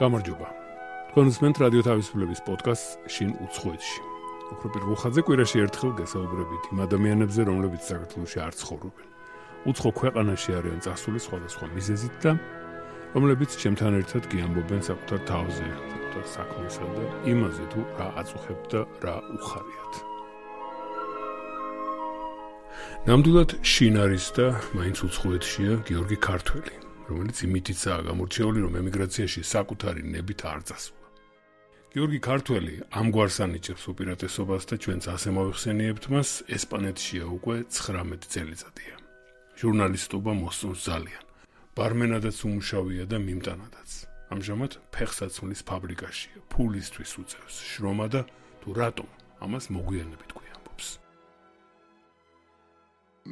გამარჯობა. თქვენ უსმენთ რადიო თავისუფლების პოდკასტ შინ უცხოეთში. უფრო პირველ ხაზზე კვირაში ერთხელ გასაუბრებით იმ ადამიანებზე, რომლებიც საქართველოში არ ცხოვრობენ. უცხო ქვეყანაში არიან წასული სხვადასხვა მიზეზით და რომლებიც ჩემთან ერთად გიამბობენ საკუთარ თავზე, საკუთარ საქმესა და იმაზე თუ რა აწუხებთ და რა უხარიათ. ნამდვილად შინ არის და მაინც უცხოეთშია გიორგი ქართველი. რომელიც იმითიცაა გამორჩეული, რომ ემიგრაციაში საკუთარი ნებით არ წასულა. გიორგი ქართველი ამგვარს ანიჭებს უპირატესობას და ჩვენც ასე მოიხსენიებთ მას ესპანეთშია უკვე 19 წელიწადია. ჟურნალისტობა მოსწონს ძალიან. ბარმენადაც უმუშავია და მიმტანადაც. ამჟამად ფეხსაცმლის ფაბრიკაშია, ფულისთვის უწევს შრომა და თუ რატომ ამას მოგვიანებით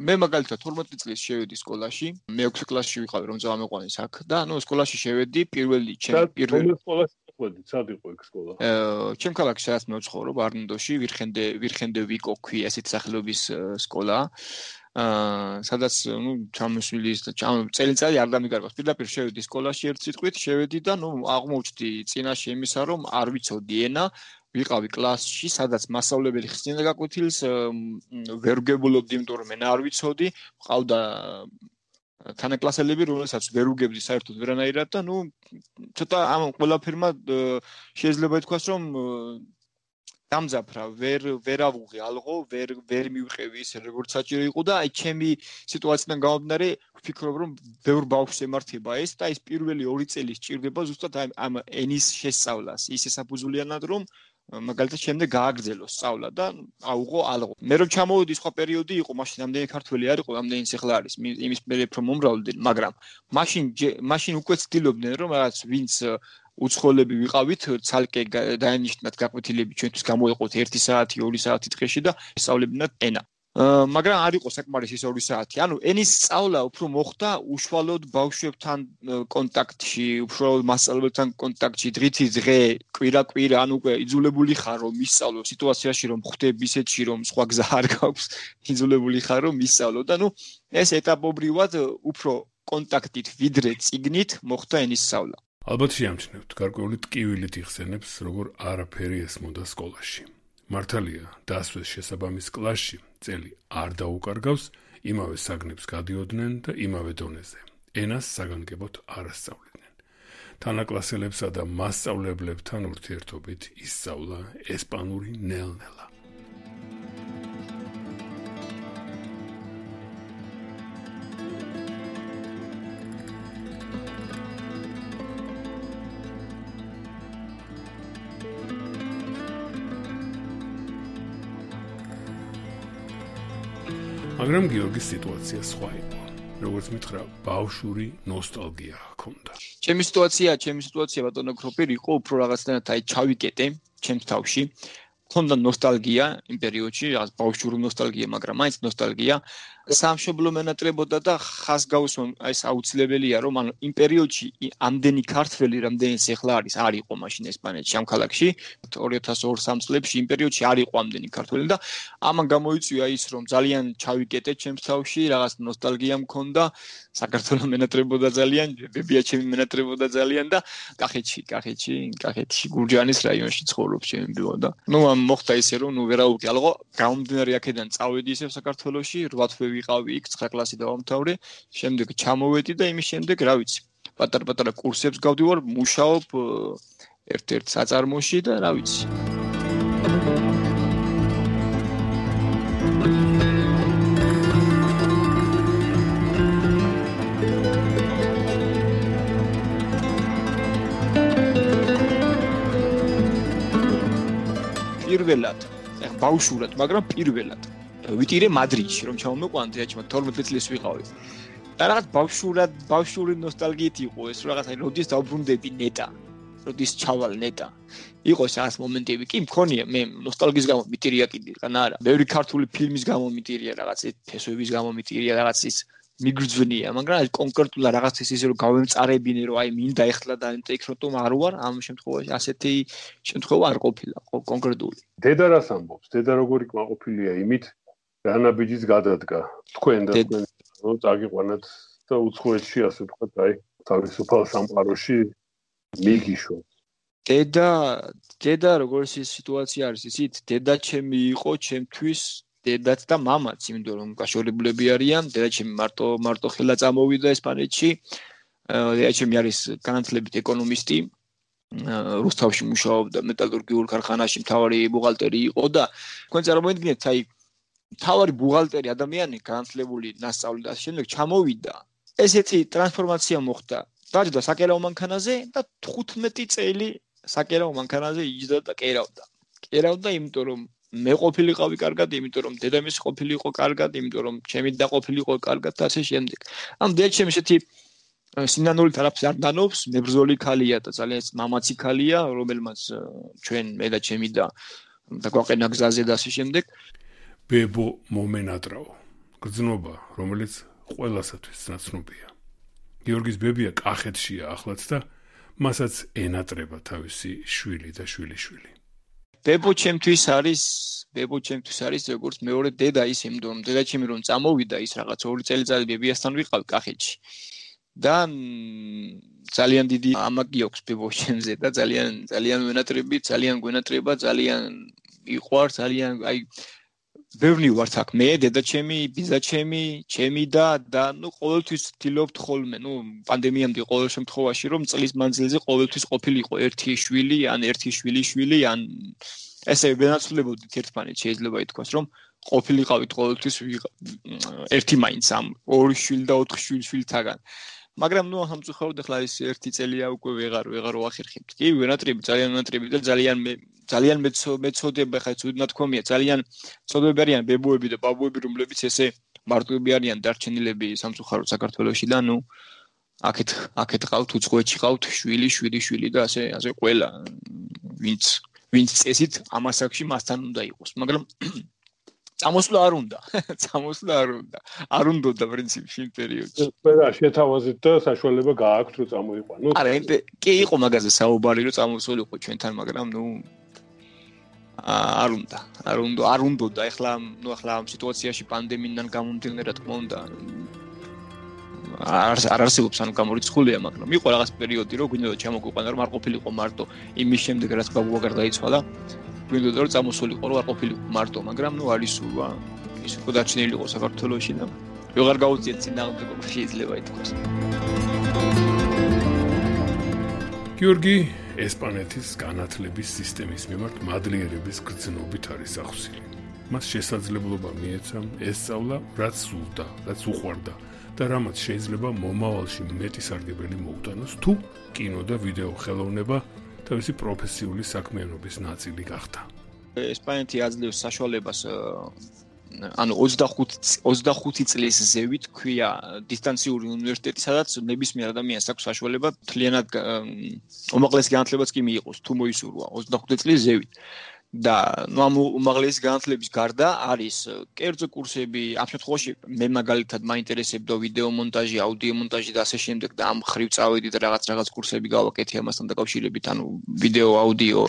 მე მაგალითად 12 წლის შევედი სკოლაში, მე 6 კლასში ვიყავი რომ წამეყვანეს აქ და ნუ სკოლაში შევედი პირველი ჩემი პირველი სკოლაში ყვედი, სად იყო ეგ სკოლა? აა, ჩემ ქალაქში სადაც მე ვცხოვრობ, არნდოში, ვირხენდე, ვირხენდე ვიკო ქვი, ასეთ სახელობის სკოლა. აა, სადაც ნუ ჩამოსვლის და ჩამ წელიწადი არ დამიგარბავს. პირდაპირ შევედი სკოლაში ერთ სიტყვით, შევედი და ნუ აღმოჩნდი წინაშე იმისა, რომ არ ვიცოდი ენა, ვიყავი კლასში, სადაც მასწავლებელი ხსნიდა გაკვეთილს, ვერ გებულობდი, იმიტომ რომ მე არ ვიცოდი, ყავდა თანაკლასელები, რომელსაც ვერ უგებდი საერთოდ ვერანაირად და ნუ ცოტა ამ ყველაფერმა შეიძლება ითქვას, რომ დამძაფრა, ვერ ვერავუღი ალღო, ვერ ვერ მივყევი ისე როგორც საჭირო იყო და აი ჩემი სიტუაციიდან გამომდინარე ვფიქრობ რომ ბევრ ბავშვს ემართება ეს და ეს პირველი 2 წელი სჭირდება ზუსტად აი ამ ენის შესწავლას. ის ესაფუძვლიანად რომ მაგალითად შემდეგ გააგრძელოს სწავლა და აუღო ალღო. მე რომ ჩამოვედი სხვა პერიოდი იყო, მაშინ ამდენი ქართველი არ იყო, ამდენი ციხლა არის, იმის მერე რომ მომრავლდნენ, მაგრამ მაშინ მაშინ უკვე ცდილობდნენ რომ რაღაც ვინც უცხოელები ვიყავით, ცალკე დაინიშნათ გაკვეთილები ჩვენთვის გამოეყოთ 1 საათი, 2 საათი დღეში და სწავლებინათ ენა. მაგრამ არ იყო საკმარისი ის 2 საათი. ანუ ენის სწავლა უფრო მოხდა უშუალოდ ბავშვებთან კონტაქტში, უშუალოდ მასწავლებელთან კონტაქტში, დღითი დღე, კვირა-კვირა, ანუ უკვე იძულებული ხარ რომ მისწავლო სიტუაციაში რომ ხვდები ისეთში რომ სხვა გზა არ გაქვს, იძულებული ხარ რომ მისწავლო და ნუ ეს ეტაპობრივად უფრო კონტაქტით ვიდრე ციგნით მოხდა ენის სწავლა. ალბათ შეამჩნევთ, გარკვეული ტკივილით იხსენებს, როგორ არაფერი ესმოდა სკოლაში. მართალია, დასვეს შესაბამის კლასში წელი არ დაუკარგავს, იმავე საგნებს გადიოდნენ და იმავე დონეზე. ენას საგანგებოდ არ ასწავლიდნენ. თანაკლასელებსა და მასწავლებლებთან ურთიერთობით ისწავლა ესპანური ნელ-ნელა. მაგრამ გიორგის სიტუაცია სხვა იყო. როგორც მითხრა, ბავშვური ნოსტალგია ჰქონდა. ჩემი სიტუაცია, ჩემი სიტუაცია ბატონო ქროპერი იყო უფრო რაღაცნაირად აი ჩავიკეტე ჩემს თავში. ჰქონდა ნოსტალგია იმ პერიოდში, ბავშვური ნოსტალგია, მაგრამ მაინც ნოსტალგია. სამშობლო მენატრებოდა და ხაზგაუსო აი ეს აუცილებელია რომ ანუ იმ პერიოდში ამდენი ქართველი რამდენი ახლა არის არ იყო მაშინ ესპანეთში ამ ქალაქში 2002-3 წლებში იმ პერიოდში არ იყო ამდენი ქართველი და ამან გამოიწვია ის რომ ძალიან ჩავიკეტე ჩემს თავში რაღაც ნოსტალგია მქონდა საქართველოს მენატრებოდა ძალიან ბებია ჩემი მენატრებოდა ძალიან და კახეთში კახეთში კახეთში გურჯანის რაიონში ცხოვრობ ჩემი ბიო და ნუ მოხდა ისე რომ ნუ ვერაუგე ალღო გამომდინარე აქედან წავედი ისე საქართველოსში 8 თვე ვიყავი იქ 9 კლასი დავამთავრე, შემდეგ ჩამოვედი და იმის შემდეგ, რა ვიცი, პატარ-პატარა კურსებს გავდივარ, მუშაობ ერთ-ერთ საწარმოში და რა ვიცი. პირველად, ეხ ბავშვურად, მაგრამ პირველად ვიტირე მადრიდში რომ ჩამომეყვანთ ეჭმა 12 წლის ვიყავი და რაღაც ბავშვურად ბავშვური ნოსტალგიით იყო ეს რაღაც აი როდის დავბრუნდები ნეტა? როდის ჩავალ ნეტა? იყო ეს მომენტები. კი მქონია მე ნოსტალგიის გამო ვიტირია კიდე რა არა. ბევრი ქართული ფილმის გამო ვიტირია რაღაც ფესვების გამო ვიტირია რაღაც ის მიგრძვნია მაგრამ აი კონკრეტულად რაღაც ის ისე რომ გავემწარებინე რომ აი მინდა ეხლა და ინტეგრატომ არ ვარ ამ შემთხვევაში ასეთი შემთხვევა არ ყოფილა კონკრეტული. დედა რას ამბობს? დედა როგორი კმაყოფილია იმით რანაბიჯის გადადგა. თქვენ და თქვენ რომ წაგიყვანათ და უცხოეთში ასე ვთქვათ აი თავისუფალ სამყაროში მიგიშო. დედა დედა როგორც ის სიტუაცია არის იცით დედა ჩემი იყო ჩემთვის დედაც და მამაც იმიტომ რომ გაშორებულები არიან დედა ჩემი მარტო მარტო ხელა წამოვიდა ესპანეთში. დედა ჩემი არის განათლებით ეკონომისტი. რუსთავში მუშაობდა მეტალურგიულ ქარხანაში მთავარი ბუღალტერი იყო და თქვენ წარმოიდგინეთ აი მთავარი ბუღალტერი ადამიანი განათლებული ნასწავლი და შემდეგ ჩამოვიდა. ესეთი ტრანსფორმაცია მოხდა. დაჯდა საკერაო მანქანაზე და 15 წელი საკერაო მანქანაზე იჯდა და კერავდა. კერავდა იმიტომ რომ მე ყოფილიყავი კარგად იმიტომ რომ დედამისი ყოფილიყო კარგად იმიტომ რომ ჩემი და ყოფილიყო კარგად და ასე შემდეგ. ამ დედაც ჩემი ესეთი სინანული თარაფს არ დანობს მებრძოლი ქალია და ძალიან მამაცი ქალია რომელმაც ჩვენ მე და ჩემი და დაგვაყენა გზაზე და ასე შემდეგ ბებო მომენატრაო. გრძნობა რომელიც ყველასათვის ნაცნობია. გიორგის ბებია კახეთშია ახლაც და მასაც ენატრება თავისი შვილი და შვილიშვილი. ბებო ჩემთვის არის ბებო ჩემთვის არის როგორც მეორე დედა ის იმდენ რომ დედა ჩემი რომ წამოვიდა ის რაღაც ორი წელიწადი ბებიასთან ვიყავ კახეთში. და ძალიან დიდი ამაგი აქვს ბებოშენზე და ძალიან ძალიან ვენატრები, ძალიან გვენატრება, ძალიან იყვარ, ძალიან აი ბევრი ვართ აქ მე, დედა ჩემი, ბიზა ჩემი, ჩემი და და ნუ ყოველთვის ვთილობთ ხოლმე, ნუ პანდემიამდე ყოველ შემთხვევაში რომ წლის მანძილზე ყოველთვის ყოფილიყო ერთი შვილი, ან ერთი შვილი შვილი, ან ესე ვენაცვლებოდით ერთმანეთს შეიძლება ითქვას რომ ყოფილიყავით ყოველთვის ერთი მაინც ამ ორი შვილი და ოთხ შვილი შვილთაგან. მაგრამ ნუ სამწუხაროდ ახლა ის ერთი წელია უკვე ვეღარ ვეღარ ვახერხებთ. კი, ვენატრიბი ძალიან ვენატრიბი და ძალიან მე ძალიან მეცოდება ხა ის უდნა თქომია, ძალიან ცოდები არიან ბებუები და ბაბუები, რომლებიც ესე მარტოები არიან დარჩენილები სამწუხაროდ საქართველოსში და ნუ აქეთ აქეთ ყავთ უცხოეთში ყავთ შვილი, შვილი, შვილი და ასე ასე ყველა ვინც ვინც წესით ამასაკში მასთან უნდა იყოს, მაგრამ წამოსვლა არ უნდა. წამოსვლა არ უნდა. არ უნდა და პრინციპში იმ პერიოდში. ყველა შეთავაზეთ და საშუალება გააქვთ რომ წამოიყვანო. არა, კი იყო მაგაზე საუბარი რომ წამოსულიყო ჩვენთან, მაგრამ ნუ არ უნდა. არ უნდა, არ უნდა და ეხლა ნუ ეხლა ამ სიტუაციაში პანდემიიდან გამომდინარე რა თქმა უნდა არ არ არსებობს ანუ გამორიცხულია, მაგრამ იყო რაღაც პერიოდი რომ გვინდა ჩამოგვიყვანა რომ არ ყოფილიყო მარტო იმის შემდეგ რაც ბაბუა გარ დაიცვალა. გვინდოდა რომ წამოსულიყო არ ყოფილიყო მარტო, მაგრამ ნუ არის სულვა. ის უკვე დაჩინილიყო საქართველოსში და ვეღარ გაუწიეთ წინააღმდეგობა შეიძლება ითქვას. გიორგი ესპანეთის განათლების სისტემის მიმართ მადლიერების გრძნობით არის ახსილი. მას შესაძლებლობა მიეცა ესწავლა რაც სულდა, რაც უყვარდა და რამაც შეიძლება მომავალში მეტი სარგებელი მოუტანოს თუ კინო და ვიდეო ხელოვნება თავისი პროფესიული საქმიანობის ნაწილი გახდა. ესპანეთი აძლევს საშუალებას ანუ 25 25 წლის ზევით ქვია დისტანციური უნივერსიტეტი, სადაც ნებისმიერ ადამიანს აქვს საშუალება თლიანად უმაღლესი განათლებაც კი მიიღოს, თუ მოისურვა 25 წლის ზევით. და ნუ ამ უმაღლესი განათლების გარდა არის კერძო კურსები, ამ შემთხვევაში მე მაგალითად მაინტერესებდა ვიდეო მონტაჟი, აუდიო მონტაჟი და ასე შემდეგ და ამ ხრივ წავედი და რაღაც რაღაც კურსები გავაკეთე ამასთან დაკავშირებით, ანუ ვიდეო, აუდიო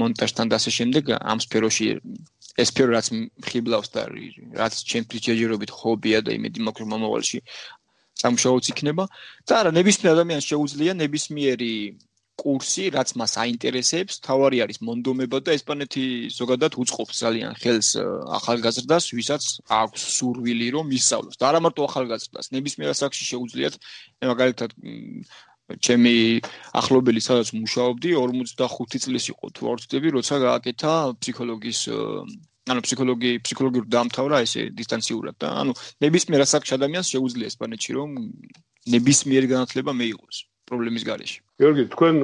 მონტაჟთან და ასე შემდეგ. ამ სფეროში ეს სფერო რაც ხიბლავს და რაც ჩემთვის ჯერჯერობით ხობია და იმედი მაქვს მომავალში სამშაოც იქნება. და არა ნებისმიერ ადამიანს შეუძლია ნებისმიერი კურსი, რაც მას აინტერესებს, თავარი არის მონდომება და ესპანეთი ზოგადად უწყობს ძალიან ხელს ახალგაზრდას, ვისაც აქვს სურვილი რომ ისწავლოს. და არა მარტო ახალგაზრდას, ნებისმიერ ასაკში შეუძლიათ მაგალითად ჩემი ახლობელი სადაც მუშაობდი 45 წლის იყო თუ არ ვცდები, როცა გააკეთა ფსიქოლოგის ანუ ფსიქოლოგი ფსიქოლოგიურ დაამთავრა ესე დისტანციურად და ანუ ნებისმიერ ასაკში ადამიანს შეუძლია ესპანეთში რომ ნებისმიერი განათლება მეიღოს. პრობლემის გარეშე. გიორგი, თქვენ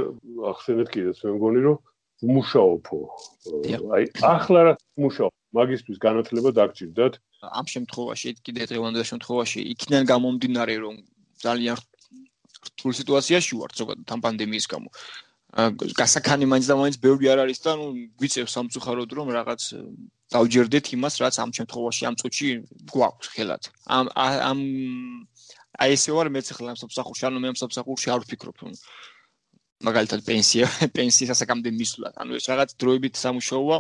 ახსენეთ კიდეც, მე მგონი რომ მუშაობო. აი, ახლა რა მუშაობ? მაგისტრის განათლება დაგჭირდათ? ამ შემთხვევაში, კიდე დღევანდელ შემთხვევაში, იქიდან გამომდინარე, რომ ძალიან რთულ სიტუაციაში ვარ ზოგადად ამ პანდემიის გამო. გასაკანი მაინც და მაინც ბევრი არ არის და ნუ გვიწევს სამწუხაროდ რომ რაღაც დავჯერდეთ იმას, რაც ამ შემთხვევაში ამ წუთში გვაქვს ხელად. ამ ამ აი ესე ვარ მეც ახლა ამ სამსახურში, ანუ მე ამ სამსახურში არ ვფიქრობ. მაგალითად პენსია, პენსიის ასაკამდე მისვლა, ანუ ეს რაღაც დროებით სამუშაოა.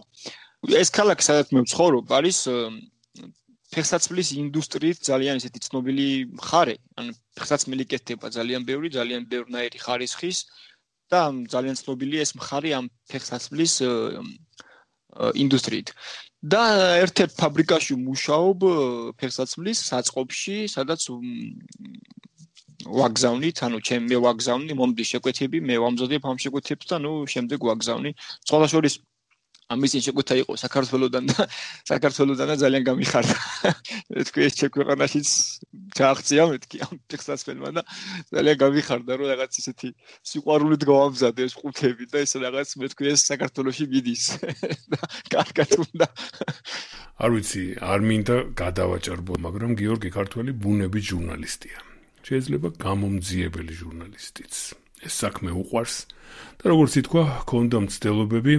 ეს ქალაქი სადაც მე ვცხოვრობ, არის ფეხსაცმლის ინდუსტრიით ძალიან ისეთი ცნობილი მხარე, ანუ ფეხსაცმელი კეთება ძალიან ბევრი, ძალიან ბევრნაირი ხარისხის და ძალიან ცნობილია ეს მხარი ამ ფეხსაცმლის ინდუსტრიით. და ერთ-ერთ ფაბრიკაში მუშაობ ფეხსაცმლის საწყობში, სადაც ვაგზავნით, ანუ ჩემ მე ვაგზავნი მომდი შეკვეთები, მე ვამზადებ ამ შეკვეთებს და ნუ შემდეგ ვაგზავნი. სხვა ამის შეკვეთა იყო საქართველოსდან და საქართველოსდან ძალიან გამიხარდა. თქვი ეს შეკვეთანაშიც ჩააღწია მეთქი ამ ფეხსაცმელმა და ძალიან გამიხარდა რომ რაღაც ისეთი სიყვარულით გავამზადე ეს ყუთები და ეს რაღაც მე თქვი ეს საქართველოსში მიდის და კარგად უნდა არ ვიცი, არ მინდა გადავაჭარბო, მაგრამ გიორგი ქართველი ბუნების ჟურნალისტია. შეიძლება გამომძიებელი ჟურნალისტიც. ეს საქმე უყვარს და როგორც ითქვა, ქონდა მცდელობები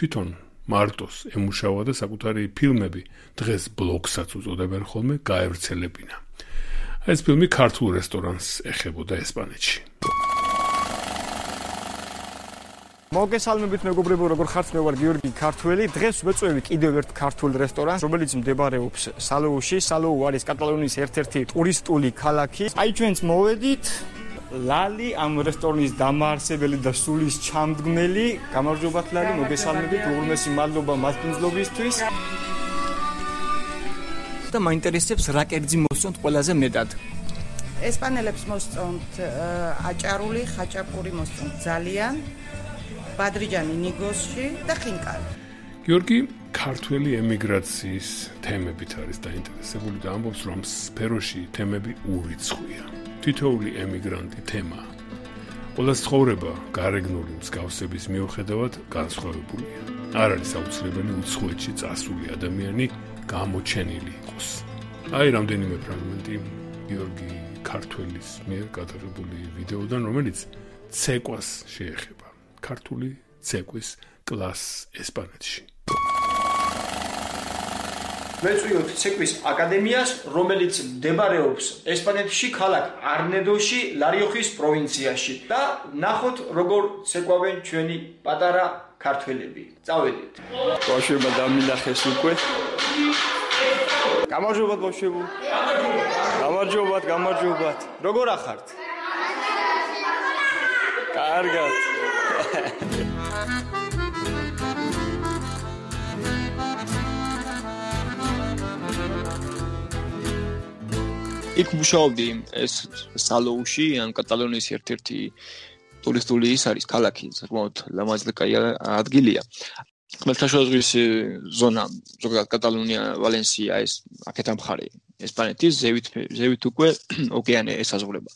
თვითონ მარტოს ემუშავა და საკუთარი ფილმები დღეს ბლოგსაც უწოდებენ ხოლმე გაევრცელებინა. ეს ფილმი ქართულ რესტორანს ეხებოდა ესპანეთში. მოგესალმებით მეგობრებო, როგორ ხართ? მე ვარ გიორგი ქართველი. დღეს ვეწვევი კიდევ ერთ ქართულ რესტორანს, რომელიც მდებარეობს სალოუში. სალოუ არის კატალონიის ერთ-ერთი ტურისტული ქალაქი. აი ჩვენც მოვედით ლალი ამ რესტორნის დამაარსებელი და სულის ჩამდგმელი. გამარჯობათ ლალი, მოგესალმებით. უღრმესი მადლობა მასპინძლობისთვის. და მაინტერესებს რა კერძი მოსწონთ ყველაზე მეტად? ესპანელებს მოსწონთ აჭარული, ხაჭაპური მოსწონთ ძალიან. ბადრიჯანი ნიგოსში და ხინკალი. გიორგი ქართველი ემიგრაციის თემებით არის დაინტერესებული და ამბობს რომ სფეროში თემები ურიცხვია. თითოეული ემიგრანტი თემა. ყველა ცხოვრება გარეგნული მსგავსების მიუხედავად განსხვავებულია. არ არის აუცილებელი უცხოეთში წასული ადამიანი გამოჩენილი იყოს. აი რამდენიმე ფრაგმენტი გიორგი ქართველის მიერ გადაღებული ვიდეოდან, რომელიც ცეკვას შეეხება. ქართული ცეკვის კლას ესპანეთში. მეწვიოთ ცეკვის აკადემიას, რომელიც მდებარეობს ესპანეთში, ქალაქ არნედოში, ლარიოხის პროვინციაში და ნახოთ როგორ ცეკვავენ ჩვენი პატარა ქართველები. წავედით. ბავშვებმა დამინახეს უკვე. გამარჯობათ ბავშვებო. გამარჯობათ, გამარჯობათ. როგორ ახართ? კარგად. იქ მუშაობდი ეს სალოუში ან კატალონიის ერთ-ერთი ტურისტული ის არის ქალაქი, საკმაოდ ლამაზი კაი ადგილია. ხმელთაშუაზღვის ზონა, ზოგადად კატალონია, ვალენსია ეს აქეთან მხარე ესპანეთის ზევით ზევით უკვე ოკეანე ესაზღვრება.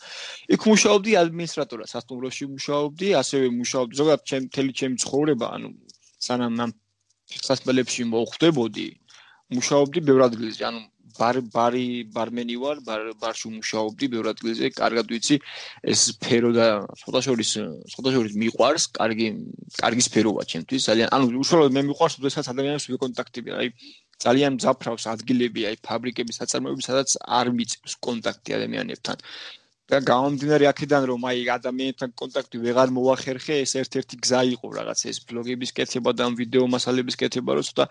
იქ მუშაობდი ადმინისტრატორად, სასტუმროში მუშაობდი, ასევე მუშაობდი ზოგადად ჩემ თელი ჩემი ცხოვრება, ანუ სანამ ამ სასწავლებლებში მოხვდებოდი, მუშაობდი ბევრ ადგილზე, ანუ ბარ ბარი ბარმენი ვარ, ბარ ბარში მუშაობდი ბევრ ადგილზე, კარგად ვიცი ეს სფერო და სხვადასხვის სხვადასხვის მიყვარს, კარგი კარგი სფეროა ჩემთვის, ძალიან ანუ უშუალოდ მე მიყვარს, როდესაც ადამიანებს ვიკონტაქტები, აი ძალიან მძაფრავს ადგილები, აი ფაბრიკების საწარმოები, სადაც არ მიწევს კონტაქტი ადამიანებთან. და გამომდინარე აქედან რომ აი ადამიანთან კონტაქტი ვეღარ მოახერხე, ეს ერთ-ერთი გზა იყო რაღაც ეს ბლოგების კეთება და ვიდეო მასალების კეთება, რომ ცოტა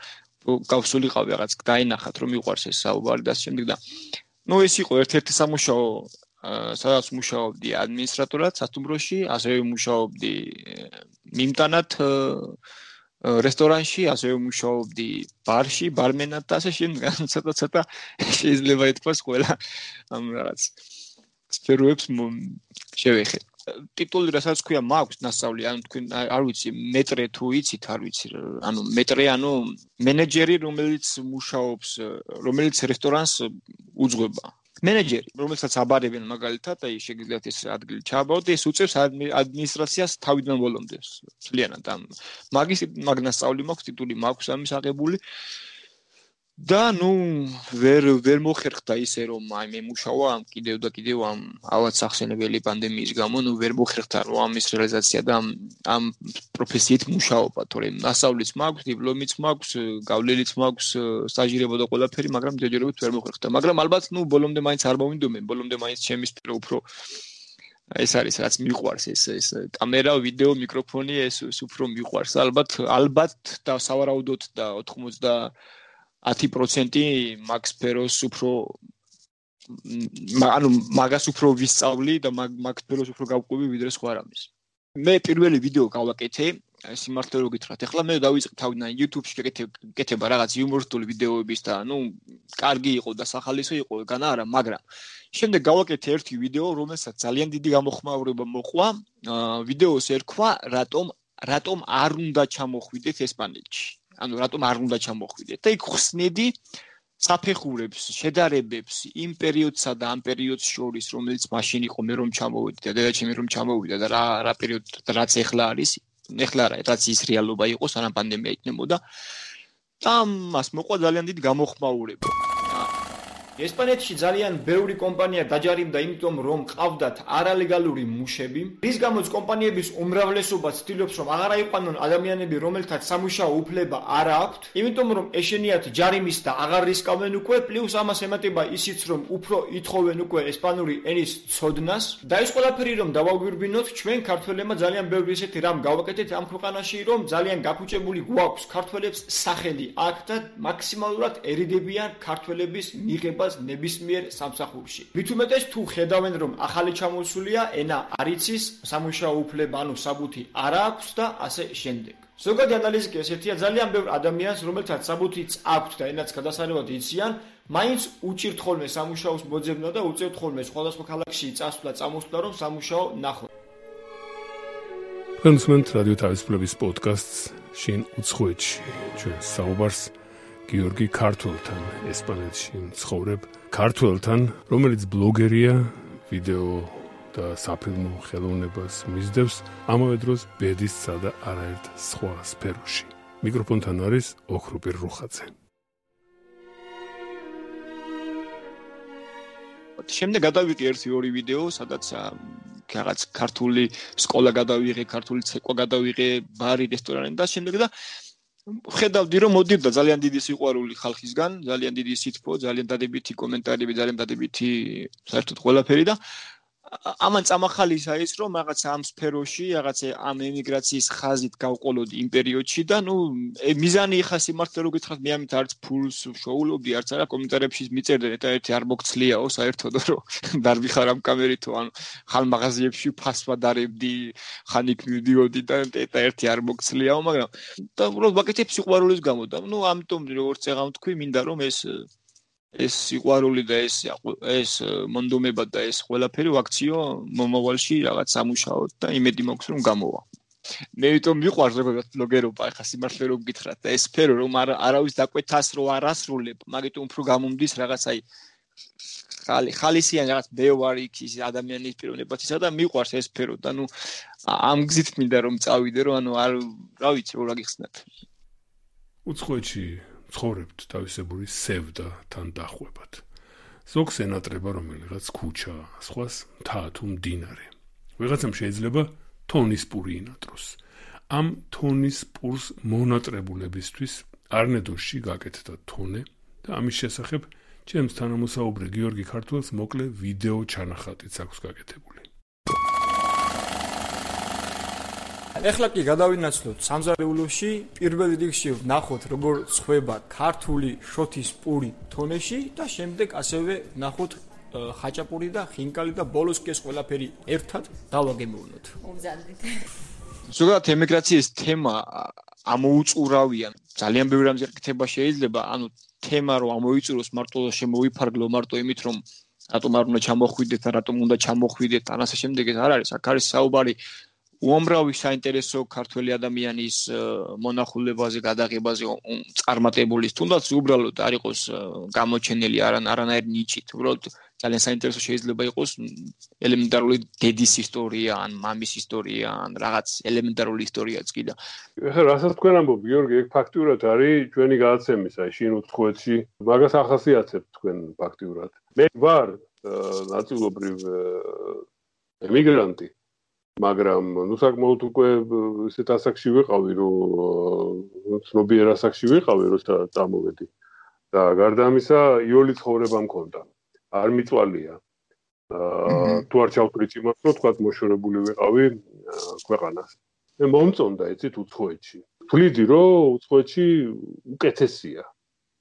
გავსულიყავ რაღაც დაინახათ რომ მიყვარს ეს საუბარი და შემდეგ და ნუ ეს იყო ერთ-ერთი სამუშაო სადაც მუშაობდი ადმინისტრატორად სასტუმროში, ასევე მუშაობდი მიმტანად რესტორანში, ასევე მუშაობდი ბარში, ბარმენად და ასე შემდეგ, ცოტა ცოტა შეიძლება ითქვას ყველა ამ რაღაც სფეროებს შევეხე. ტიტული რასაც ქვია მაქვს ნასწავლი, ანუ თქვენ არ ვიცი, მეტრე თუ იცით, არ ვიცი, ანუ მეტრე, ანუ მენეჯერი, რომელიც მუშაობს, რომელიც რესტორანს უძღვება. მენეჯერი, რომელსაც აბარებენ მაგალითად, აი შეგიძლიათ ეს ადგილი ჩააბავოთ, ეს უწევს ადმინისტრაციას თავიდან ბოლომდე. ძალიანად ამ მაგის მაგნასწავლი მაქვს, ტიტული მაქვს ამის აღებული. და ნუ ვერ ვერ მოხერხდა ისე რომ აი მე მუშავა ამ კიდევ და კიდევ ამ ავად სახსენებელი პანდემიის გამო ნუ ვერ მოხერხდა რომ ამის რეალიზაცია და ამ ამ პროფესიით მუშაობა. თორემ მასავლიც მაქვს დიპლომიც მაქვს გავლილიც მაქვს სტაჟირება და ყველაფერი მაგრამ ჯერჯერობით ვერ მოხერხდა. მაგრამ ალბათ ნუ ბოლომდე მაინც არ მოვინდომენ ბოლომდე მაინც ჩემი სპირო უფრო ეს არის რაც მიყვარს ეს ეს კამერა ვიდეო მიკროფონი ეს უფრო მიყვარს. ალბათ ალბათ და სავარაუდოდ და 80 10% მაქს ფეროს უფრო ანუ მაგას უფრო ვისწავლი და მაგ ფეროს უფრო გავყვები ვიდრე სხვა რამის. მე პირველი ვიდეო გავაკეთე სიმართლე რო გითხრათ. ახლა მე დავიწყე თავიდან YouTube-ში გეკეთება რაღაც იუმორისტული ვიდეოების და ну კარგი იყო და სახალისო იყო განა არა მაგრამ შემდეგ გავაკეთე ერთი ვიდეო რომელსაც ძალიან დიდი გამოხმაურება მოყვა. ვიდეოს ერქვა რატომ რატომ არ უნდა ჩამოხვიდეთ ესპანეთში ანუ რატომ არ უნდა ჩამოხვიდეთ და იქ ხსნედი საფეხურებს, შედარებებს იმ პერიოდსა და ამ პერიოდს შორის, რომელიც მაშინ იყო მე რომ ჩამოვედი და დედაჩემი რომ ჩამოვიდა და რა რა პერიოდ რაც ეხლა არის, ეხლა რა რაც ის რეალობა იყო, სანამ პანდემია იქნებოდა. და მას მოყვა ძალიან დიდი გამოხმაურება. ესპანეთში ძალიან ბევრი კომპანია დაჯარიმდა იმიტომ რომ ყავდათ არალეგალური მუშები. რის გამოც კომპანიების უმრავლესობა ცდილობს რომ აღარ აიყვანონ ადამიანები რომელთაც სამუშაო უფლება არ აქვთ იმიტომ რომ ეშენიათ ჯარიმის და აღარ რისკავენ უკვე პლუს ამას ემატება ისიც რომ უფრო ითხოვენ უკვე ესპანური ენის ცოდნას. და ეს ყველაფერი რომ დავაგვირბინოთ ჩვენ ქართველებმა ძალიან ბევრი ესეთი რამ გავაკეთეთ ამ ქვეყანაში რომ ძალიან გაფუჭებული გვაქვს ქართველებს სახელი აქ და მაქსიმალურად ერიდებიან ქართველების მიღება ხებას ნებისმიერ სამსახურში. მით უმეტეს თუ ხედავენ რომ ახალი ჩამოსულია ენა არიცის სამუშაო უფლება ანუ საბუთი არ აქვს და ასე შემდეგ. ზოგადი ანალიზი კი ესეთია ძალიან ბევრ ადამიანს რომელთაც საბუთიც აქვს და ენაც გადასარევად იციან, მაინც უჭირთ ხოლმე სამუშაოს მოძებნა და უწევთ ხოლმე სხვადასხვა ქალაქში წასვლა წამოსვლა რომ სამუშაო ნახო. კონსუმენტ რადიო თავისუფლების პოდკასტს შინ უცხოეთში ჩვენ საუბარს გიორგი ქართულთან ესპანეთში ცხოვრებ ქართულთან რომელიც ბლოგერია ვიდეო და საფილმო ხელოვნებას მისდევს ამავე დროს ბედისსა და არაერთ სხვა სფეროში. მიკროფონთან არის ოქროპირ რუხაძე. შემდეგ გადავიღე ერთი ორი ვიდეო სადაც რაღაც ქართული სკოლა გადავიღე ქართული ცეკვა გადავიღე ბარი რესტორანი და შემდეგ და ხედავდი რომ მოდირდა ძალიან დიდი სიყვარული ხალხისგან, ძალიან დიდი სითბო, ძალიან დადებითი კომენტარები, ძალიან დადებითი საერთოდ ყველაფერი და ამან წამახალისა ის რომ რაღაც ამ სფეროში რაღაც ამ ემიგრაციის ხაზით გავყოლოდი იმ პერიოდში და ნუ მიზანი ხა სიმართლე რო გითხრათ მე ამით არც ფულს შოულობდი არც არა კომენტარებში მიწერდნენ და ერთი არ მოგცლიაო საერთოდ რომ დარბიხარ ამ კამერითო ანუ ხალ მაღაზიებში ფასვა დარებდი ხანიკ მივდიოდი და და ერთი არ მოგცლიაო მაგრამ და უბრალოდ ვაკეთებ სიყვარულის გამო და ნუ ამიტომ როგორც ეღამ თქვი მინდა რომ ეს ეს სიყვარული და ეს ეს მონდომება და ეს ყველაფერი ვაქციო მომავალში რაღაც სამუშაოდ და იმედი მაქვს რომ გამოვა. მე ვიტომ მიყვარს როგორც ბლოგერობა, ახლა სიმართლე რომ გითხრათ და ეს სფერო რომ არ არავის დაკვეთას რო არ ასრულებ, მაგიტომ უფრო გამომდის რაღაც აი ხალი ხალისიან რაღაც ბევარი ის ადამიანის პიროვნებათისა და მიყვარს ეს სფერო და ნუ ამ გზით მინდა რომ წავიდე რომ ანუ არ რა ვიცი რა გიხსნათ. უცხოეთში ცხოვრებთ თავისებური სევდა თან დახვებად. ზოგს ენატრება რომელიღაც ქუჩა, სხვას მთა თუ მდინარე. ვიღაცამ შეიძლება თონის პური ინატროს. ამ თონის პურს მონატრებულებისთვის არნედოში გაკეთდა თონე და ამის შესახებ ჩემს თანამოსაუბრე გიორგი ქართულს მოკლე ვიდეო ჩანახატიც აქვს გაკეთებული. ეხლა კი გადავინაცვლოთ სამზარეულოში პირველ რიგში ვნახოთ როგორ ცხובה ქართული შოთის პური თონეში და შემდეგ ასევე ვნახოთ ხაჭაპური და ხინკალი და ბოლოს კი ეს ყველაფერი ერთად დავაგემოვნოთ. უგზავნით. ზოგადად ემიგრაციის თემა ამოუწურავიან. ძალიან ბევრი რამზე ხდება შეიძლება, ანუ თემა რომ ამოიწუროს მარტო შემოიფარგლო მარტო იმით რომ რატომ არ უნდა ჩამოხვიდეთ, რატომ უნდა ჩამოხვიდეთ, ან ასე შემდეგ ეს არ არის. აქ არის საუბარი უამრავი საინტერესო ქართველი ადამიანის მონახულებაზე, გადაღებაზე წარმატებული, თუნდაც უბრალოდ არ იყოს გამოჩენილი არან არანაირ ნიჭით, უბრალოდ ძალიან საინტერესო შეიძლება იყოს ელემენტარული დედის ისტორია, ან მამის ისტორია, ან რაღაც ელემენტარული ისტორიაც კი და ეხლა რასაც თქვენ ამბობ, გიორგი, ეგ ფაქტიურად არის ჩვენი გადაცემის, აი შინ უცხოეთში, მაგას ახასიათებთ თქვენ ფაქტიურად. მე ვარ ნაწილობრივ ემიგრანტი მაგრამ ნუ საკმაოდ უკვე ისეთ ასაკში ვიყავი, რომ ცნობიერ ასაკში ვიყავი, როცა წამოვედი. და გარდა ამისა, იოლი ცხოვრება მქონდა. არ მიწვალია. აა თუ არ ჩავთვლით იმას, რომ თქვა მოშორებული ვიყავი ქვეყანას. მე მომწონდა ეცით უცხოეთში. თვლიდი, რომ უცხოეთში უკეთესია.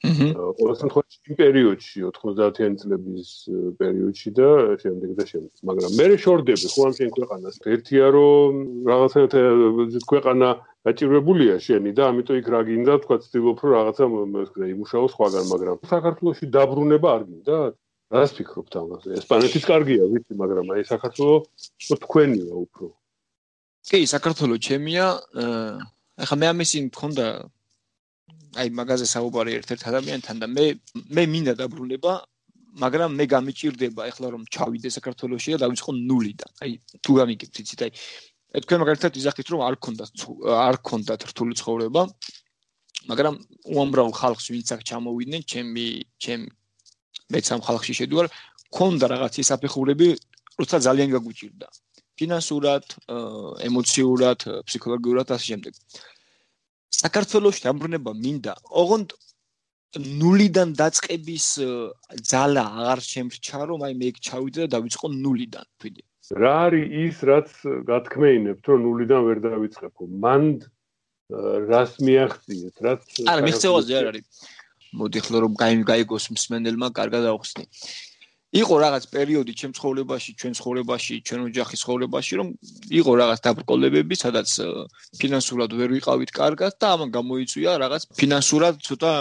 ყოველ შემთხვევაში იმ პერიოდში 90-იანი წლების პერიოდში და შემდეგ და შემდეგ. მაგრამ მე შორდები ხო ამ შენ ქვეყანას. ერთია რომ რაღაცა ქვეყანა გაჭირვებულია შენი და ამიტომ იქ რა გინდა თქვა ცდილობ რომ რაღაცა მე იმუშაო სხვაგან, მაგრამ საქართველოსი დაბრუნება არ გინდა? რას ფიქრობთ ამაზე? ესპანეთის კარგია, ვიცი, მაგრამ აი საქართველოს თქვენია უფრო. კი, საქართველოს ჩემია. ახლა მე ამის იმ მქონდა აი მაგაზე საუბარი ერთ-ერთ ადამიანთან და მე მე მინდა დაბრუნება მაგრამ მე გამიჭirdება ეხლა რომ ჩავიდე საქართველოსში და დავიწყო ნულიდან. აი თუ გამიგებთ იცით აი თქვენ მაგალითად ვიზახით რომ არ ქონდათ არ ქონდათ რთული ცხოვრება მაგრამ უამრავ ხალხს ვინც აქ ჩამოვიდნენ ჩემი ჩემ მეც ამ ხალხში შედვარ ქონდა რაღაც ისაფეხურები როცა ძალიან გაგუჭირდა ფინანსურად ემოციურად ფსიქოლოგიურად ასე შემდეგ საქართველოს დამბრუნება მინდა. ოღონდ ნულიდან დაწყების ძალა აღარ შემრჩა, რომ აი მე იქ ჩავიდე და დავიწყო ნულიდან, თვითი. რა არის ის, რაც გათქმეინებთ, რომ ნულიდან ვერ დავიწყებო? მან რას მიაღწიეთ, რაც არა, მიღწევაზე არ არის. მოდი ხლო რომ გაიგოს მსმენელმა, კარგად ავხსნი. იყო რაღაც პერიოდი ჩემ ცხოვრებაში, ჩვენ ცხოვრებაში, ჩვენ ოჯახის ცხოვრებაში, რომ იყო რაღაც დაბრკოლებები, სადაც ფინანსურად ვერ ვიყავით კარგად და ამან გამოიწვია რაღაც ფინანსურად ცოტა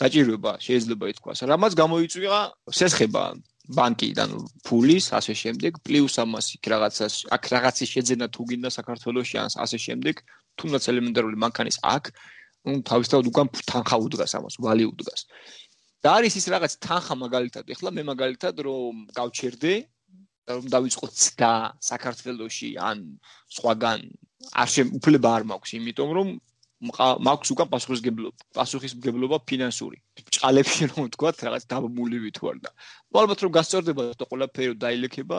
გაჭირვება, შეიძლება ითქვას. რამაც გამოიწვია სესხება ბანკიდან ფულის, ასე შემდეგ, პლუს ამას იქ რაღაცას, აქ რაღაცის შეძენა თუ გინდა საქართველოსში ან ასე შემდეგ, თუნდაც ელემენტარული მანქანის აქ, ну თავისთავად უკან თანხა უდგას ამას, ვალი უდგას. და არის ის რაღაც თანხა მაგალითად ეხლა მე მაგალითად რომ გავჩერდე რომ დავიწყო ცდა საქართველოსში ან სხვაგან არ შე უფლება არ მაქვს იმიტომ რომ მაქვს უკან პასუხისგებლობა პასუხისგებლობა ფინანსური. ჭალებში რომ ვთქვა რაღაც დაბმული ვითვარ და ალბათ რომ გასწორდება და ყველაფერი დაილექება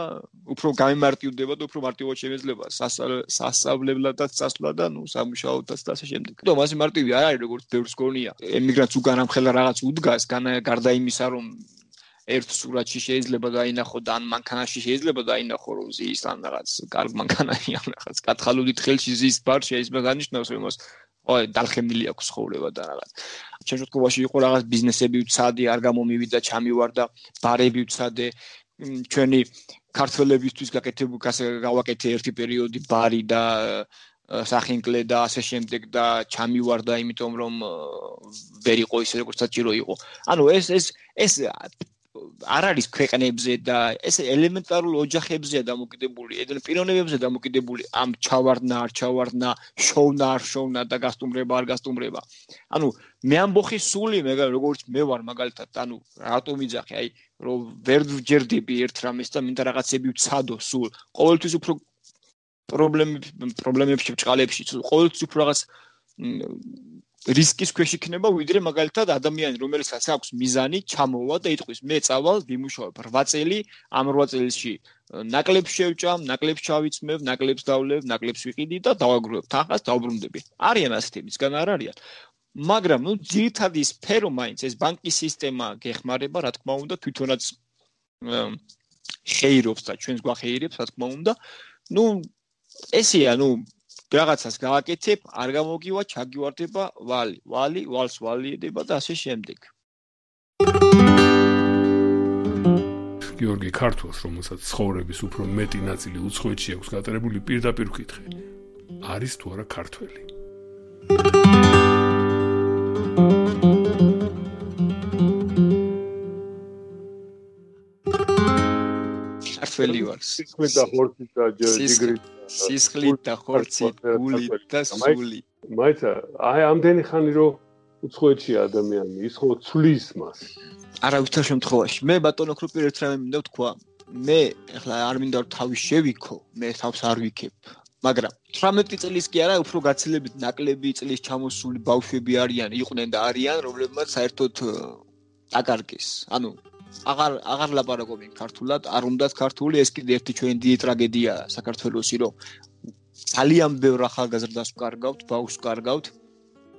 უფრო გამემარტივდება და უფრო მარტივად შეიძლება სასწავლებლადაც წასვლა და ნუ სამუშაოდაც და ასე შემდეგ. და მასე მარტივი არ არის როგორც ბევრს გონია. ემიგრანტს უკან ამხელა რაღაც უდგას გარდა იმისა რომ ერთ სურათში შეიძლება დაინახო და ან მანქანაში შეიძლება დაინახო რომ ზის ან რაღაც კარგ მანქანაში ან რაღაც კათხალული თხელში ზის ბარ შეიძლება დანიშნოს რომ იმას ой დალხემილი აქვს ხოვრება და რაღაც. ჩვენ შეთქობაში იყო რაღაც ბიზნესები უცადი არ გამომივიდა ჩამივარდა ბარები უცადე. ჩვენი ქართველებისთვის გაკეთებულ გავაკეთე ერთი პერიოდი ბარი და სახინკლე და ასე შემდეგ და ჩამივარდა იმიტომ რომ ვერ იყო ისე როგორც საჭირო იყო. ანუ ეს ეს ეს არ არის ქვეყნებზე და ეს ელემენტარულ ოჯახებზეა დამოკიდებული, ედენ პიროვნებებზე დამოკიდებული ამ ჩავარდნა, არ ჩავარდნა, შოვნა, არ შოვნა და გასტუმრება, არ გასტუმრება. ანუ მე ამბოხი სული, მე როგორც მე ვარ მაგალითად, ანუ რატომ იძახე, აი, რომ ვერ ვჯერდები ერთ რამეს და მინდა რაღაცები ვცადო სულ. ყოველთვის უფრო პრობლემები პრობლემებში ბჭყალებში, ყოველთვის უფრო რაღაც რისკის ქვეშ იქნება ვიდრე მაგალითად ადამიანი რომელსაც აქვს მიზანი ჩამოვა და იტყვის. მე წავალ ვიმუშავებ. 8 წელი ამ 8 წელში ნაკლებს შევჭამ ნაკლებს ჩავიცმევ ნაკლებს დავლევ ნაკლებს ვიყიდი და დავაგროვებ თანხას დავბრუნდები არიან ასეთები სგან არ არიან. მაგრამ ნუ ძირითადი სფერო მაინც ეს ბანკის სისტემა გეხმარება რა თქმა უნდა თვითონაც ხეირობს და ჩვენს გვახეირებს რა თქმა უნდა. ნუ ესეა ნუ რაღაცას გააკეთებ, არ გამოგივა, ჩაგივარდება ვალი, ვალი, ვალს ვალიედება და ასე შემდეგ. გიორგი ქართულს, რომელსაც ცხოვრების უფრო მეტი ნაწილი უცხოეთში აქვს გატარებული, პირდაპირ ვკითხე. არის თუ არა ქართველი? ქართველი ვარ. სისხლით და ხორცით და ჯიგრით. სისხლით და ხორცით, გულით და სული. მაიცა, აი ამდენი ხანი რომ უცხოეთში ადამიანი ის ხო ცulis მას. არავითარ შემთხვევაში. მე ბატონო კრუპი ერთ რამე მინდა თქვა. მე ახლა არ მინდა თავი შევიქო, მე თავს არ ვიქებ. მაგრამ 18 წლის კი არა, უფრო გაცილებით ნაკლები წლის ჩამოსული ბავშვები არიან, იყვნენ და არიან, რომლებმაც საერთოდ აკარგეს. ანუ აღარ აღარ ლაპარაკობენ ქართულად, არ უნდათ ქართული, ეს კიდე ერთი ჩვენი დიდი ტრაგედიაა საქართველოსი, რომ ძალიან ბევრ ახალგაზრდას ვკარგავთ, ბავშვს ვკარგავთ.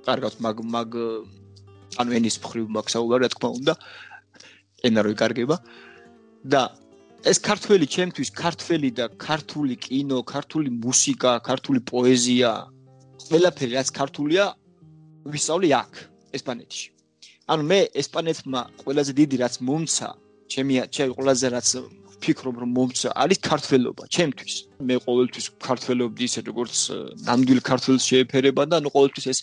კარგავთ, მაგ მაგ ანუ ენის მხრივ მაგ საუბარი, რა თქმა უნდა, ენა რო იკარგება. და ეს ქართველი ჩემთვის, ქართველი და ქართული კინო, ქართული მუსიკა, ქართული პოეზია, ყველაფერი რაც ქართულია, ვისწავლი აქ, ესპანეთში. ანუ მე ესპანეთმა ყველაზე დიდი რაც მომცა, ჩემი ჩემი ყველაზე რაც ფიქრობ რომ მომცა არის ქართველობა ჩემთვის. მე ყოველთვის ქართველობდი ისე როგორც ნამდვილ ქართველს შეეფერება და ანუ ყოველთვის ეს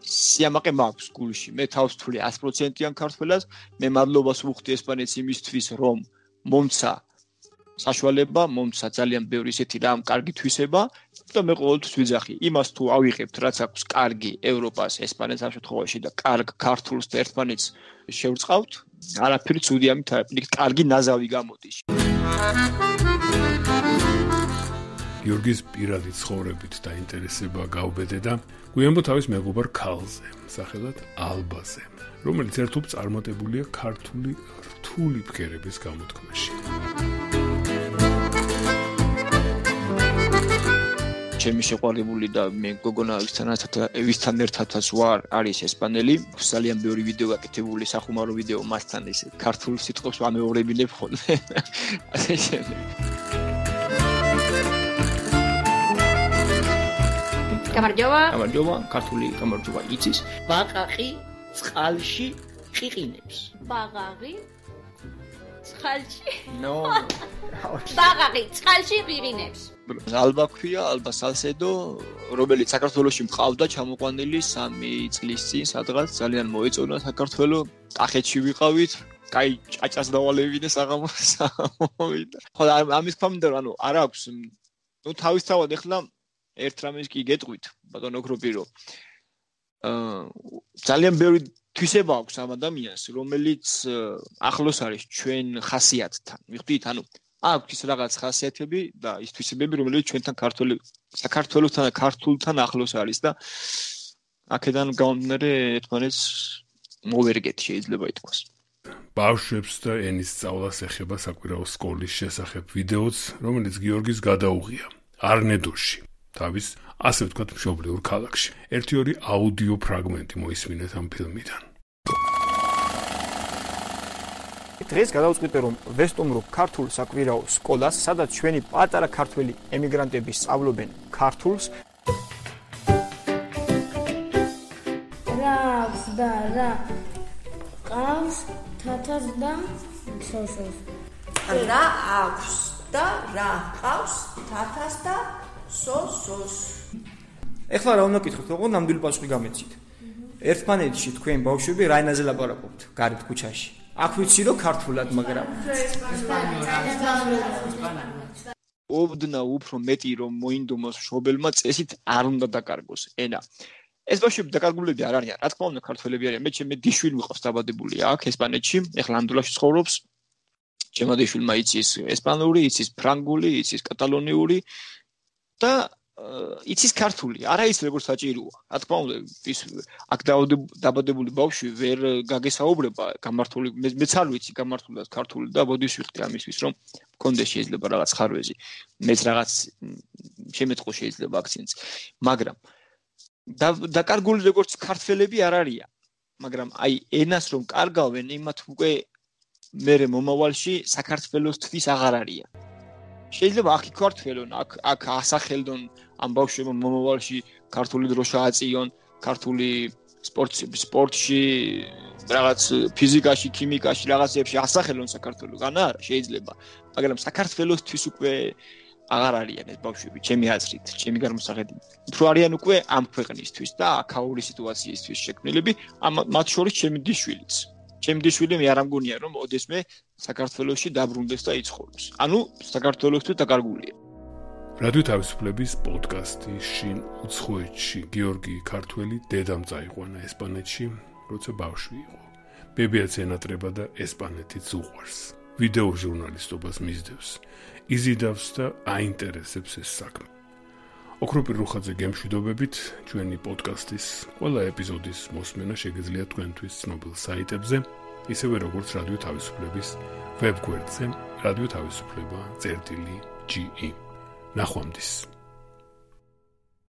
სიამაყე მაქვს გულში. მე თავს თვლი 100%-იან ქართველას, მე მადლობას ვუხდი ესპანეთს იმისთვის რომ მომცა საშუალება, მომცა ძალიან ბევრი ისეთი რამ კარგი თვისება და მე ყოველთვის ვიძახი იმას თუ ავიღებთ, რაც აქვს კარგი ევროპას, ესპანეთს ამ შემთხვევაში და კარგ ქართულს და ერთმანეთს შევწყავთ, არაფერი ცუდი ამით არ არის, კარგი ნაზავი გამოდის. გიორგის პირადი ცხოვრებით დაინტერესება გავბედე და გვიანბო თავის მეგობარ ქალზე, სახელად ალბაზე, რომელიც ერთობ წარმატებულია ქართული რთული ფქერების გამოთქმაში. ჩემი შეყვარებული და მე გოგონა ვისთანაც ვისთან ერთადაც ვარ არის ესპანელი ძალიან ბევრი ვიდეო გაკეთებული სახუმარო ვიდეო მასთან ის ქართულ სიტყვებს ამეორებინებ ხოლმე ასე შემდეგ. გამარჯობა. გამარჯობა. ქართული გამარჯობა იცის. ბაყაყი წყალში ყიყინებს. ბაღაღი წყალში? ნო ბაღაღი წყალში ყიყინებს ალბა ქვია, ალბა სალსედო, რომელიც საქართველოსში მყავდა ჩამოყვანილი 3 წლის წინ, სადღაც ძალიან მოეწონა საქართველო, კახეთში ვიყავით, კაი ჭაჭას დავალევინე საღამოს. ხო, ამის ფამდე ანუ არ აქვს. ნუ თავისთავად ეხლა ერთ რამეს კი გეტყვით, ბატონო გროპირო. აა ძალიან ბევრი თვისება აქვს ამ ადამიანს, რომელიც ახლოს არის ჩვენ ხასიათთან. მიხვდით, ანუ აქვს ის რაღაც ხასიათები და ის თვისებები, რომელიც ჩვენთან ქართული საქართველოსთან და ქართულთან ახლოს არის და აქედან გამომდინარე ერთმანეთს მოვერგეთ შეიძლება ითქვას. ბავშვებს და ენის სწავლას ეხება საკვირაო სკოლის შესახებ ვიდეოც, რომელიც გიორგის გადაუღია არნედოში, თავის ასე ვთქვათ მშობლიურ ქალაქში. ერთი-ორი აუდიო ფრაგმენტი მოისმინეთ ამ ფილმიდან. დღეს გადავწყვიტე რომ ვესტუმრო ქართულ საკვირაო სკოლას, სადაც ჩვენი პატარა ქართველი ემიგრანტები სწავლობენ ქართულს. რავს და რა ყავს თათას და სოსოს. რა აქვს და რა ყავს თათას და სოსოს. ეხლა რა უნდა გითხოთ, როგორ ნამდვილი პასუხი გამეცით? ერთმანეთში თქვენ ბავშვები რა ენაზე ლაპარაკობთ გარეთ ქუჩაში? აქ ვიცი რომ ქართულად, მაგრამ ოდნა უფრო მეტი რომ მოინდომოს შობელმა წესით არ უნდა დაკარგოს ენა. ეს ბავშვები დაკარგულები არ არიან, რა თქმა უნდა, ქართველები არიან. მე ჩემი დიშვილი მიყავს დაბადებული აქ ესპანეთში, ეხლა ანდულაში ცხოვრობს. ჩემო დიშვილმა იცის ესპანური, იცის ფრანგული, იცის კატალონიური და იცის ქართული, არა ის როგორც საჭიროა. რა თქმა უნდა, ის აქ დაბადებული ბავშვი ვერ გაგესაუბრება გამართული მეც არ ვიცი გამართულად ქართული და ბოდიშ ვიხდი ამისთვის, რომ კონდე შეიძლება რაღაც ხარვეზი. მეც რაღაც შემეწყო შეიძლება აქცენტს. მაგრამ დაკარგული როგორც ქართველები არ არიან. მაგრამ აი ენას რომ კარგავენ, იმათ უკვე მე მომავალში საქართველოსთვის აღარ არიან. შეიძლება აქ იქართველონ, აქ აქ ასახელდონ ამ ბავშვებმა მომავალში ქართული დროშა აწიონ, ქართული სპორტში, სპორტში, რაღაც ფიზიკაში, ქიმიკაში, რაღაცებში ასახელონ საქართველოს, განა არა, შეიძლება. მაგრამ საქართველოსთვის უკვე აღარ არიან ეს ბავშვები, ჩემი აზრით, ჩემი გამოსახედით. უფრო არიან უკვე ამ ქვეყნისთვის და აქაური სიტუაციისთვის შექმნილები, ამ მათ შორის ჩემი დიშვილიც. ჩემი დიშვილი მე არ ამგონია რომ ოდესმე საქართველოსში დაბრუნდეს და იცხოვროს. ანუ საქართველოსთვის დაკარგულია. რადიო თავისუფლების პოდკასტი შინ უცხოეთში გიორგი ქართველი დედამ წაიყვანა ესპანეთში, როცა ბავშვი იყო. ბებიაც ენატრება და ესპანეთიც უყვარს. ვიდეო ჟურნალისტობას მისდევს. იზიდავს და აინტერესებს ეს საქმე. ოქროპირ რუხაძე გემშვიდობებით ჩვენი პოდკასტის ყველა ეპიზოდის მოსმენა შეგიძლიათ თქვენთვის ცნობილ საიტებზე, ისევე როგორც რადიო თავისუფლების ვებგვერდზე, რადიო თავისუფლება.ge. ნახვამდის.